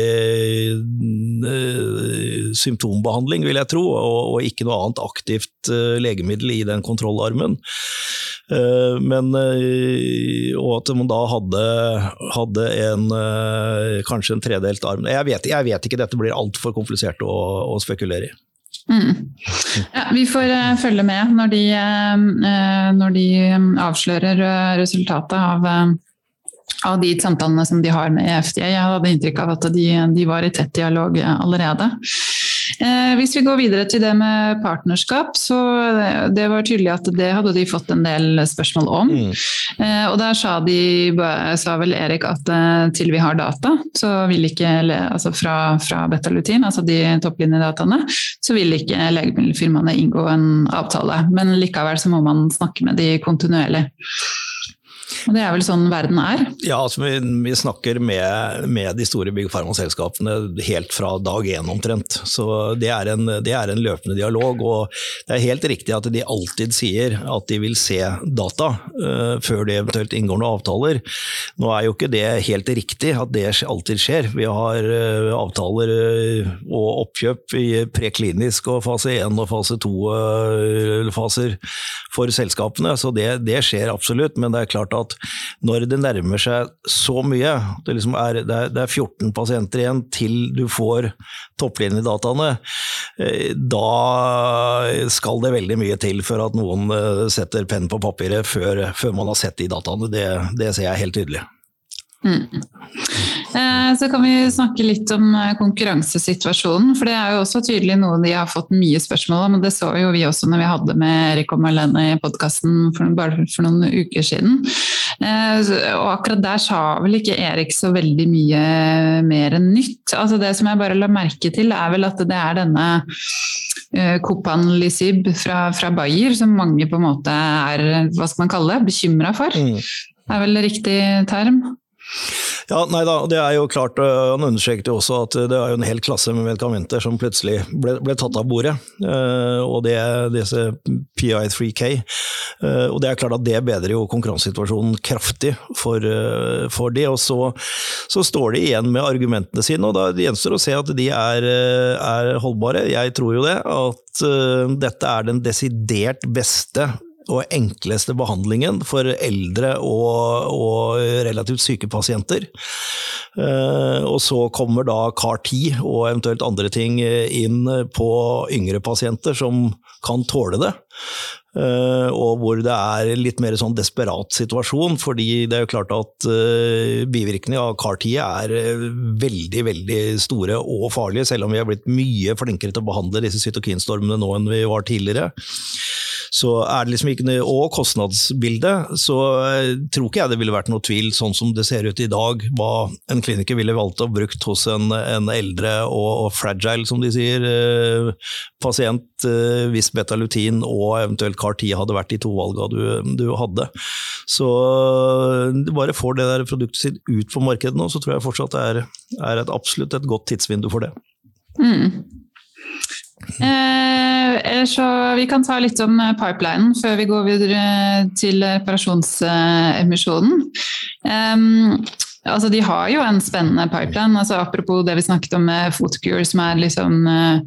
symptombehandling, vil jeg tro, og, ikke noe annet aktivt legemiddel i den kontrollarmen. Men, og at man da hadde, hadde en, eh, kanskje en tredelt arm. Jeg vet, jeg vet ikke, dette blir altfor komplisert å, å spekulere i. Mm. Ja, vi får uh, følge med når de, uh, når de avslører uh, resultatet av, av, de samtalene som de har med FDA. Jeg hadde inntrykk av at de, de var i tett dialog allerede. Eh, hvis vi går videre til det med partnerskap, så det var tydelig at det hadde de fått en del spørsmål om. Mm. Eh, og der sa, de, sa vel Erik at eh, til vi har data, så vil ikke altså fra, fra betalutin, altså de topplinjedataene, så vil ikke legemiddelfirmaene inngå en avtale. Men likevel så må man snakke med de kontinuerlig. Og det er vel sånn verden er? Ja, altså vi, vi snakker med, med, de store byggfarmaselskapene helt fra dag én omtrent. Så det er, en, det er, en, løpende dialog. Og det er helt riktig at de alltid sier at de vil se data uh, før de eventuelt inngår noen avtaler. Nå er jo ikke det helt riktig at det alltid skjer. Vi har uh, avtaler uh, og oppkjøp i preklinisk og fase 1 og fase 2-faser for selskapene, så det, det skjer absolutt. Men det er klart at når det nærmer seg så mye, det, liksom er, det, er, det er 14 pasienter igjen til du får topplinjedataene, eh, da skal det veldig mye til for at noen eh, setter penn på papiret før, før man har sett de dataene. Det, det ser jeg helt tydelig. Mm. Eh, så kan vi snakke litt om konkurransesituasjonen. For det er jo også tydelig noe de har fått mye spørsmål om. og Det så jo vi også når vi hadde med Erik og Marlene i podkasten bare for noen uker siden. Eh, og akkurat der sa vel ikke Erik så veldig mye mer enn nytt. Altså Det som jeg bare la merke til, er vel at det er denne Kopan Lisib fra, fra Bayer, som mange på en måte er hva skal man kalle det, bekymra for. Mm. Det er vel riktig term? Ja, nei da, det er jo klart, Han understreket jo også at det er jo en hel klasse med medikamenter som plutselig ble, ble tatt av bordet. og det disse PI3K. og det er klart at det bedrer jo konkurransesituasjonen kraftig for, for de. Og så, så, står de igjen med argumentene sine, og da gjenstår å se at de er, er holdbare. Jeg tror jo det, at dette er den desidert beste og enkleste behandlingen for eldre og, og relativt syke pasienter. Uh, og så kommer da CAR-10 og eventuelt andre ting inn på yngre pasienter som kan tåle det. Uh, og hvor det er litt mer sånn desperat situasjon, fordi det er jo klart at uh, bivirkningene av CAR-10 er veldig, veldig store og farlige, selv om vi har blitt mye flinkere til å behandle disse cytokinstormene nå enn vi var tidligere så er det liksom ikke noe, Og kostnadsbildet, så eh, tror ikke jeg det ville vært noe tvil, sånn som det ser ut i dag, hva en kliniker ville valgt å brukt hos en, en eldre og, og, fragile, som de sier, eh, pasient, eh, hvis betalutin og eventuelt CAR-10 hadde vært de to valga du, du, hadde. Så du bare får det der produktet sitt ut på markedet nå, så tror jeg fortsatt det er, er et absolutt et godt tidsvindu for det. Mm. Eh, så vi kan ta litt om eh, pipelinen før vi går videre til reparasjonsemisjonen. Eh, Altså, de har jo en spennende pipeline. Altså, apropos det vi snakket om med Footcure, som er liksom uh,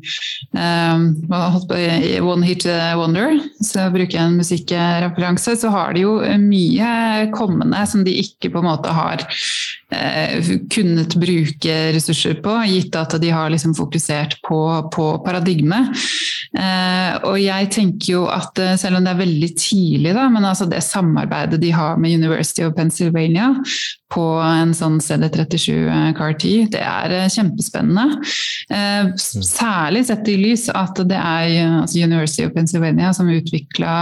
One hit wonder. Så bruker jeg en musikkreferanse. Så har de jo mye kommende som de ikke på en måte har kunnet bruke ressurser på, gitt at de har liksom fokusert på, på paradigmet. Og jeg tenker jo at selv om det er veldig tidlig, da, men altså det samarbeidet de har med University of Pennsylvania på en sånn CD37 CAR-T, det er kjempespennende. Eh, Særlig sett i lys at det er altså University of Pennsylvania som utvikla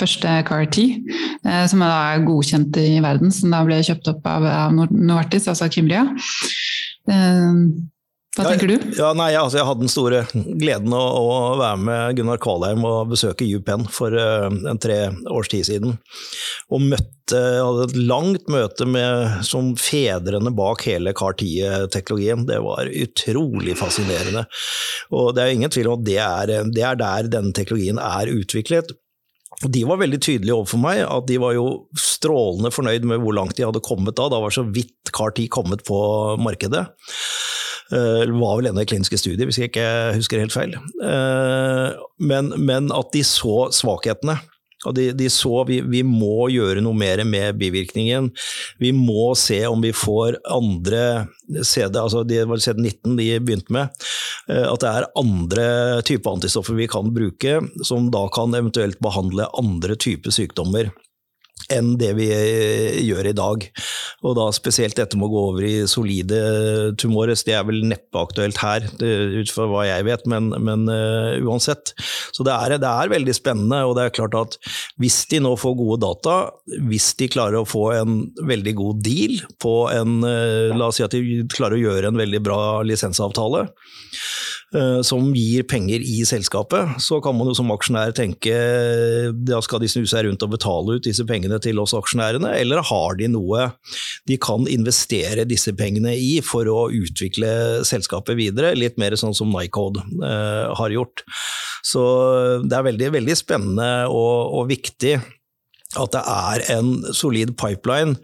første CAR-T, som som er godkjent i verden, som da ble kjøpt opp av, Novartis, altså Kimria. Eh, hva tenker du? Ja, nei, altså, jeg hadde den store gleden å, å, være med Gunnar Kvalheim og besøke UPenn for uh, en tre års tid siden. Og møtte, hadde et langt møte med, som fedrene bak hele CAR-10-teknologien. Det var utrolig fascinerende. Og det er ingen tvil om at det er, det er der denne teknologien er utviklet. De var veldig tydelige overfor meg at de var jo strålende fornøyd med hvor langt de hadde kommet da. Da var så vidt CAR-10 kommet på markedet. Eh, det var vel ennå i kliniske studier, hvis jeg ikke husker helt feil. Eh, men, men at de så svakhetene. Og de, de så vi, vi, må gjøre noe mer med bivirkningen. Vi må se om vi får andre CD, altså det var CD19 de begynte med, eh, at det er andre typer antistoffer vi kan bruke, som da kan eventuelt behandle andre typer sykdommer enn det vi eh, gjør i dag. Og da spesielt dette med å gå over i solide tumores, det er vel neppe aktuelt her, ut fra hva jeg vet, men, men uh, uansett. Så det er, det er, veldig spennende, og det er klart at hvis de nå får gode data, hvis de klarer å få en veldig god deal på en uh, La oss si at de klarer å gjøre en veldig bra lisensavtale, som gir penger i selskapet, så kan man jo som aksjonær tenke da skal de snu seg rundt og betale ut disse pengene til oss aksjonærene, eller har de noe de kan investere disse pengene i for å utvikle selskapet videre, litt mer sånn som Nycode eh, har gjort. Så det er veldig, veldig spennende og, og viktig at det er en solid pipeline,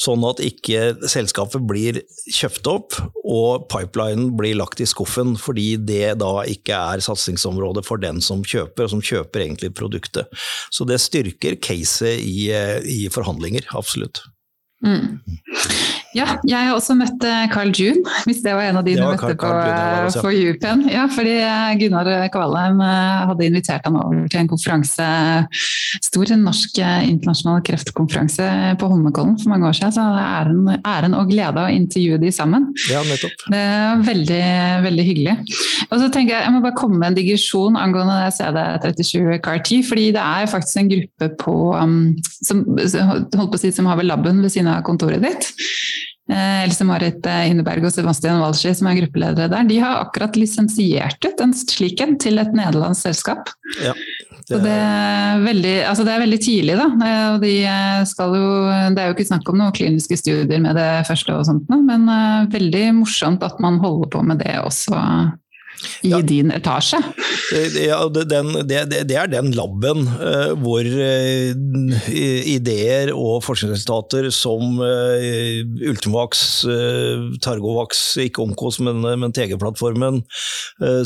sånn at ikke selskapet blir kjøpt opp og pipelinen blir lagt i skuffen fordi det da ikke er satsingsområdet for den som kjøper, og som kjøper egentlig produktet. Så det styrker caset i, i forhandlinger, absolutt. Mm. Ja, jeg har også møtt eh, Carl June, hvis det var en av de du møtte på, på UPenn. Ja, fordi eh, Gunnar Kvalheim eh, hadde invitert han over til en konferanse, stor norsk internasjonal kreftkonferanse på Holmenkollen for mange år siden. Så det er æren, æren og glede å intervjue de sammen. Ja, nettopp. Det er veldig, veldig hyggelig. Og så tenker Jeg jeg må bare komme med en digresjon angående CD37 CAR-T. fordi det er faktisk en gruppe på, um, som, holdt på å si, som har vel laben ved siden av kontoret ditt. Eh, Else Marit eh, Inneberg og Sebastian Walschi, som er gruppeledere der, de har akkurat lisensiert ut en slik en til et nederlandsk selskap. Ja, det, er... Det, er veldig, altså det er veldig tidlig, da. Eh, og de skal jo, det er jo ikke snakk om noen kliniske studier med det første, og sånt, men veldig morsomt at man holder på med det også i ja. din etasje? Ja, den, det, det, er den laben uh, hvor uh, ideer og forskningsresultater som uh, Ultimax, Targovax, ikke Omkos, men, men TG-plattformen,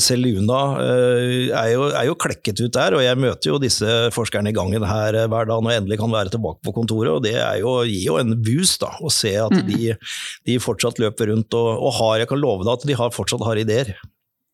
Seluna, er jo, er, jo, klekket ut der. Og jeg møter jo disse forskerne i gangen her hver dag når jeg endelig kan være tilbake på kontoret. Og det jo, gir jo en boost da, å se at mm. de, de, fortsatt løper rundt og, og har, jeg kan love deg at de har, fortsatt har ideer.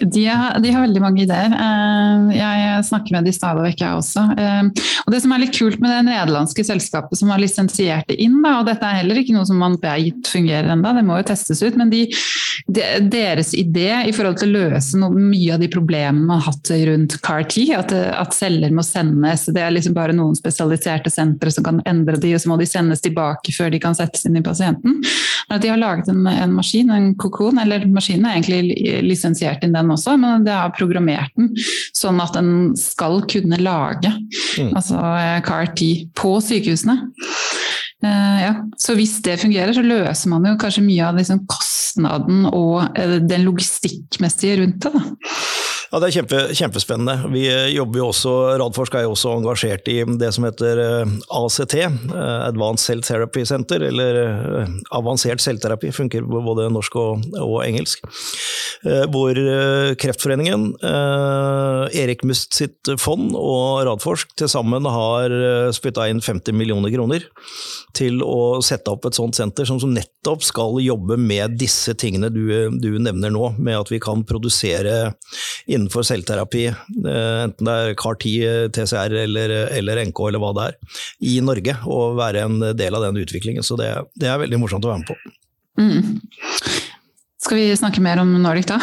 De har, de har, veldig mange ideer. Eh, jeg snakker med de stadig vekk, jeg også. Eh, og Det som er litt kult med det nederlandske selskapet som har lisensiert det inn, og dette er heller ikke noe som man vet fungerer ennå, det må jo testes ut, men de, de, deres idé i forhold til å løse noe, mye av de problemene man har hatt rundt CAR-T, at, at, celler må sendes, det er liksom bare noen spesialiserte sentre som kan endre de, og så må de sendes tilbake før de kan settes inn i pasienten. At de har laget en, en maskin, en kokon, eller maskinen er egentlig lisensiert inn den også, men det har programmert den sånn at den skal kunne lage mm. altså eh, CAR-T på sykehusene. Uh, ja. Så hvis det fungerer, så løser man jo kanskje mye av liksom, kostnaden og uh, den logistikkmessige rundt det. Da. Ja, Det er kjempe, kjempespennende. Vi eh, jobber jo også, Radforsk er jo også engasjert i det som heter eh, ACT, eh, Advanced Cell Therapy Center, eller avansert selvterapi, funker både norsk og, og, engelsk. Hvor Kreftforeningen, Erik Must sitt fond og Radforsk til sammen har spytta inn 50 millioner kroner til å sette opp et sånt senter som, nettopp skal jobbe med disse tingene du, du nevner nå, med at vi kan produsere innenfor selvterapi, enten det er CAR-10, TCR eller, eller, NK eller hva det er, i Norge. Og være en del av den utviklingen. Så det, det er veldig morsomt å være med på. Mm. Skal vi snakke mer om Nordic da?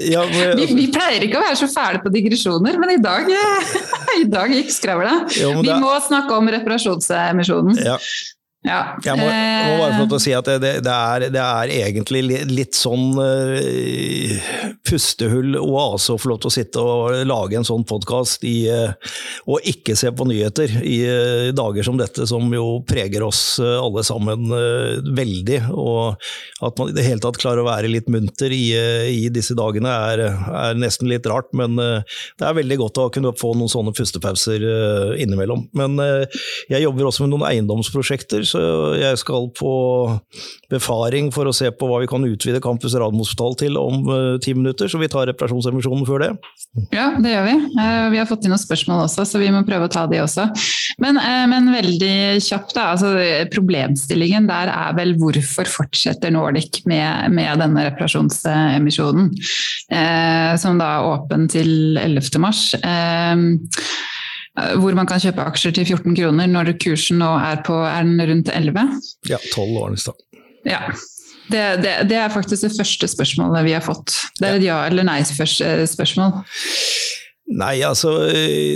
Ja, men, vi, vi, pleier ikke å være så fæle på digresjoner, men i dag, i dag gikk skravla. Vi må snakke om reparasjonsemisjonen. Ja. Ja. Jeg må, må, bare få til å si at det, det, er, det er, egentlig litt sånn uh, pustehull oase å få lov til å sitte og lage en sånn podkast uh, og ikke se på nyheter i uh, dager som dette, som jo preger oss alle sammen veldig. Og at man i det hele tatt klarer å være litt munter i, i disse dagene er, er, nesten litt rart, men det er veldig godt å kunne få noen sånne pustepauser innimellom. Men jeg jobber også med noen eiendomsprosjekter så jeg skal på befaring for å se på hva vi kan utvide Campus Radiumhospital til om uh, ti minutter, så vi tar reparasjonsemisjonen før det. Ja, det gjør vi. Uh, vi har fått inn noen spørsmål også, så vi må prøve å ta de også. Men, uh, men veldig kjapt, da. Altså, problemstillingen der er vel hvorfor fortsetter Nordic med, med denne reparasjonsemisjonen, som da er åpen til 11. mars. Eh, hvor man kan kjøpe aksjer til 14 kroner når kursen nå er på er den rundt 11? Ja, 12 år i. Ja. Det, det, det, er faktisk det første spørsmålet vi har fått. Det er et ja eller nei-spørsmål. Nei, altså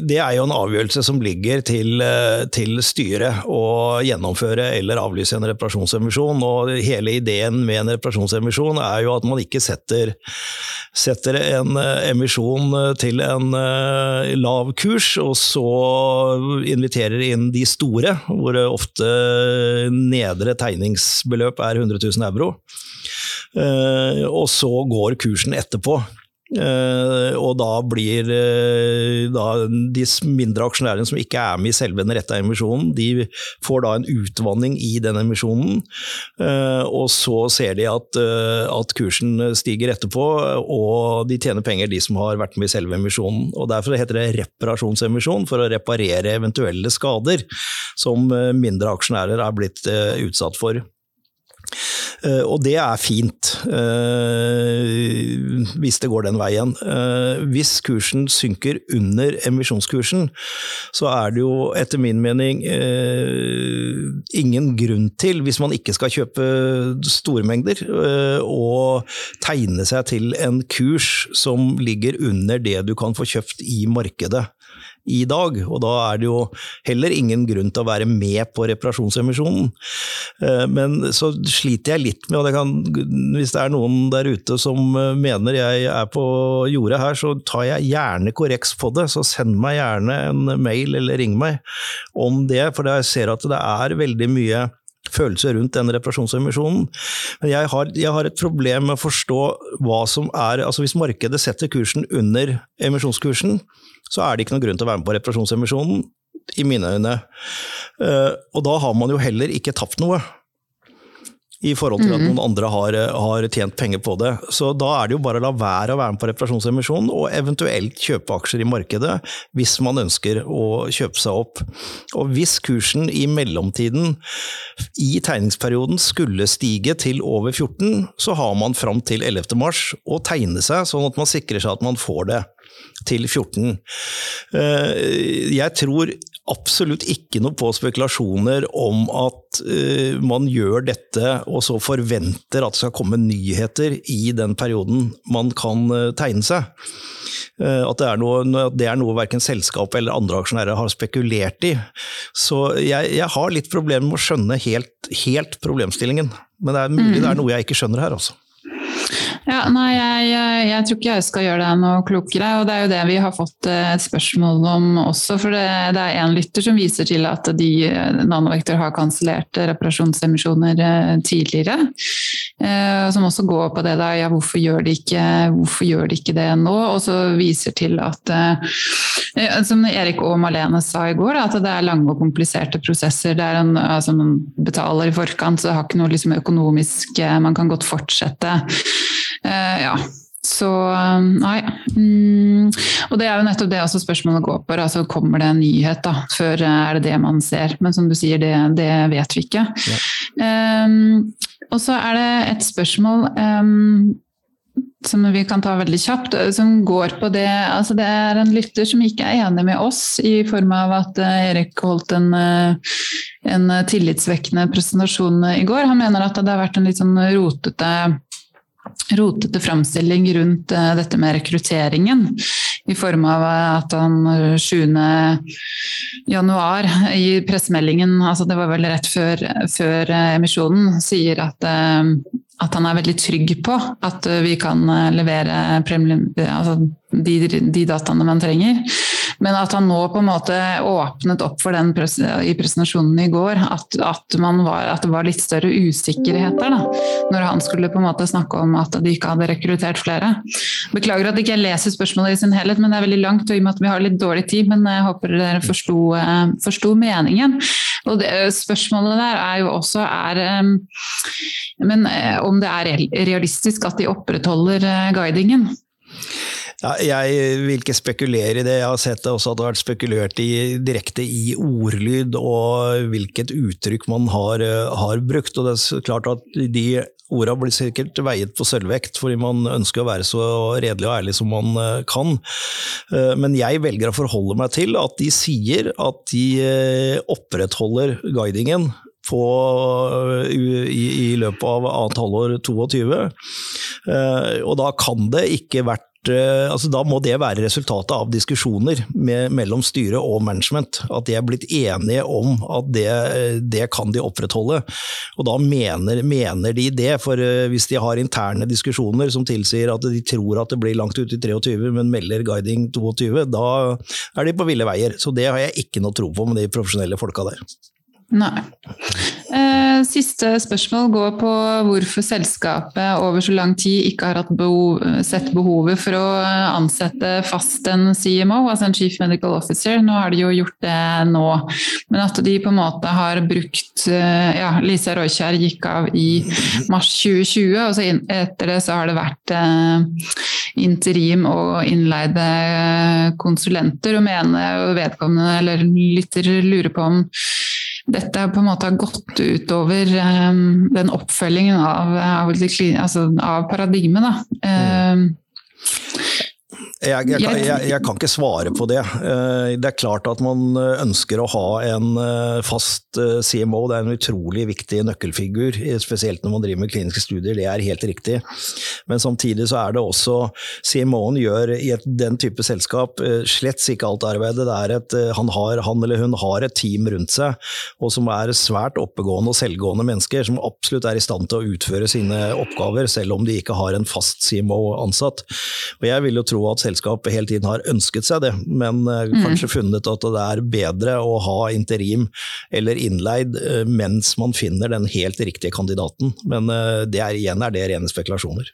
det er jo en avgjørelse som ligger til, eh, til styret å gjennomføre eller avlyse en reparasjonsemisjon. Og hele ideen med en reparasjonsemisjon er jo at man ikke setter, setter en eh, emisjon til en eh, lav kurs, og så inviterer inn de store, hvor ofte nedre tegningsbeløp er 100 000 euro. Og så går kursen etterpå. Uh, og da blir uh, da de mindre aksjonærene som ikke er med i selve den rette emisjonen, de får da en utvanning i den emisjonen. Uh, og så ser de at, at, kursen stiger etterpå, og de tjener penger, de som har vært med i selve emisjonen. Og Derfor heter det reparasjonsemisjon, for å reparere eventuelle skader som mindre aksjonærer er blitt utsatt for. Eh, og det er fint, eh, hvis det går den veien. Eh, hvis kursen synker under emisjonskursen, så er det jo etter min mening ingen grunn til, hvis man ikke skal kjøpe store mengder, å tegne seg til en kurs som ligger under det du kan få kjøpt i markedet i dag. Og da er det jo heller ingen grunn til å være med på reparasjonsemisjonen. Eh, men så sliter jeg litt med, og det kan, hvis det er noen der ute som eh, mener jeg er på jordet her, så tar jeg gjerne korreks på det. Så send meg gjerne en mail eller ring meg om det, for jeg ser at det er veldig mye følelser rundt den reparasjonsemisjonen. Men jeg har, jeg har, et problem med å forstå hva som er altså Hvis markedet setter kursen under emisjonskursen, så er det ikke noen grunn til å være med på reparasjonsemisjonen, i mine øyne. Eh, og da har man jo heller ikke tapt noe. I forhold til at mhm. noen andre har, har, tjent penger på det. Så da er det jo bare å la være å være med på reparasjonsemisjonen, og eventuelt kjøpe aksjer i markedet hvis man ønsker å kjøpe seg opp. Og hvis kursen i mellomtiden i tegningsperioden skulle stige til over 14, så har man fram til 11. mars å tegne seg, sånn at man sikrer seg at man får det til 14. Eh, jeg tror absolutt ikke noe på spekulasjoner om at uh, man gjør dette og så forventer at det skal komme nyheter i den perioden man kan uh, tegne seg. Uh, at det er noe, det er noe verken selskapet eller andre aksjonærer har spekulert i. Så jeg, jeg har litt problemer med å skjønne helt, helt problemstillingen. Men det er mulig mm. det er noe jeg ikke skjønner her, altså. Ja, nei, jeg, jeg, tror ikke jeg skal gjøre deg noe klokere. og Det er jo det vi har fått eh, et spørsmål om også. for Det, det er en lytter som viser til at de eh, nanovekter har kansellert reparasjonsemisjoner eh, tidligere. Eh, som også går på det da, ja, hvorfor gjør, de ikke, hvorfor gjør de ikke det nå? Og så viser til at eh, som Erik og Malene sa i går, at det er lange og kompliserte prosesser. det er en, altså Man betaler i forkant, så det har ikke noe liksom, økonomisk Man kan godt fortsette. Uh, ja. Så nei. Mm, og det er jo nettopp det også spørsmålet går på. altså Kommer det en nyhet da, før er det det man ser? Men som du sier, det, det vet vi ikke. Ja. Um, og så er det et spørsmål um, som vi kan ta veldig kjapt, som går på det altså Det er en lytter som ikke er enig med oss, i form av at Erik holdt en, en tillitsvekkende presentasjon i går. Han mener at det har vært en litt sånn rotete rotete framstilling rundt uh, dette med rekrutteringen. I form av at han 7. januar i pressemeldingen, altså det var vel rett før, før emisjonen, sier at, at han er veldig trygg på at vi kan levere altså de, de dataene man trenger. Men at han nå på en måte åpnet opp for den i presentasjonen i går, at, at, var, at det var litt større usikkerheter da, når han skulle på en måte snakke om at de ikke hadde rekruttert flere. Beklager at jeg ikke leser spørsmålet i sin helhet, men det er veldig langt, og i og med at vi har litt dårlig tid. Men jeg håper dere forsto, eh, forsto meningen. Og det, spørsmålet der er jo også er eh, men eh, om det er realistisk at de opprettholder guidingen. Ja, jeg vil ikke spekulere i det. Jeg har sett det også at det har vært spekulert i, direkte i ordlyd og hvilket uttrykk man har, eh, har brukt. og det er klart at de Orda blir sikkert veiet på sølvvekt, fordi man ønsker å være så redelig og ærlig som man eh, kan. Eh, men jeg velger å forholde meg til at de sier at de opprettholder guidingen på, i, i, løpet av annet halvår 22. Og da kan det ikke vært altså Da må det være resultatet av diskusjoner med, mellom styre og management. At de er blitt enige om at det, det kan de opprettholde. Og da mener, mener, de det. For eh, hvis de har interne diskusjoner som tilsier at de tror at det blir langt ut i 23, men melder guiding 22, da er de på ville veier. Så det har jeg ikke noe tro på med de profesjonelle folka der. Nei. Eh, siste spørsmål går på hvorfor selskapet over så lang tid ikke har behov, sett behovet for å ansette fast en CMO, altså en Chief Medical Officer. Nå har de jo gjort det nå, men at de på en måte har brukt eh, ja, Lisa Roykjær gikk av i mars 2020, og så etter det så har det vært eh, interim og innleide konsulenter, og mener vedkommende eller lytter lurer på om dette på en måte har gått utover um, den oppfølgingen av, av, altså, av paradigmet. Um, jeg, jeg, jeg, jeg, kan ikke svare på det. Eh, det er klart at man eh, ønsker å ha en eh, fast CMO, det er en utrolig viktig nøkkelfigur. Spesielt når man driver med kliniske studier, det er helt riktig. Men samtidig så er det også CMO-en gjør i et, den type selskap slett ikke alt arbeidet. Det er et, han, har, han eller hun har et team rundt seg, og som er svært oppegående og selvgående mennesker, som absolutt er i stand til å utføre sine oppgaver, selv om de ikke har en fast CMO ansatt. Og jeg vil jo tro at selskapet hele tiden har ønsket seg det, men eh, mm. kanskje funnet at det er bedre å ha interim eller innleid eh, mens man finner den helt riktige kandidaten. Men eh, det er, igjen er det rene spekulasjoner.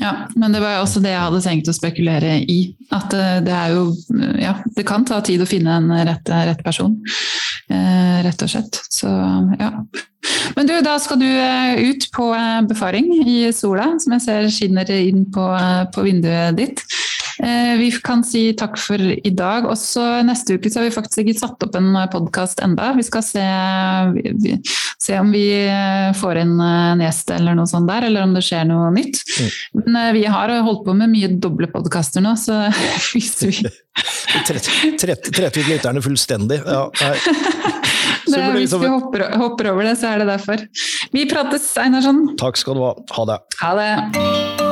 Ja, men det var også det jeg hadde tenkt å spekulere i. At det er jo Ja, det kan ta tid å finne en rett, rett person. Rett og slett. Så ja. Men du, da skal du ut på befaring i sola, som jeg ser skinner inn på, på vinduet ditt. Eh, vi kan si takk for i dag. Også neste uke så har vi faktisk ikke satt opp en podkast enda. Vi skal se, se, om vi eh, får inn en gjest eller noe sånt der, eller om det skjer noe nytt. Mm. Men eh, vi har holdt på med mye doble podkaster nå, så hvis vi Trette ut lytterne fullstendig. Ja, det, hvis vi hopper, hopper, over det, så er det derfor. Vi prates, Einarsson. Takk skal du ha. Ha det. Ha det.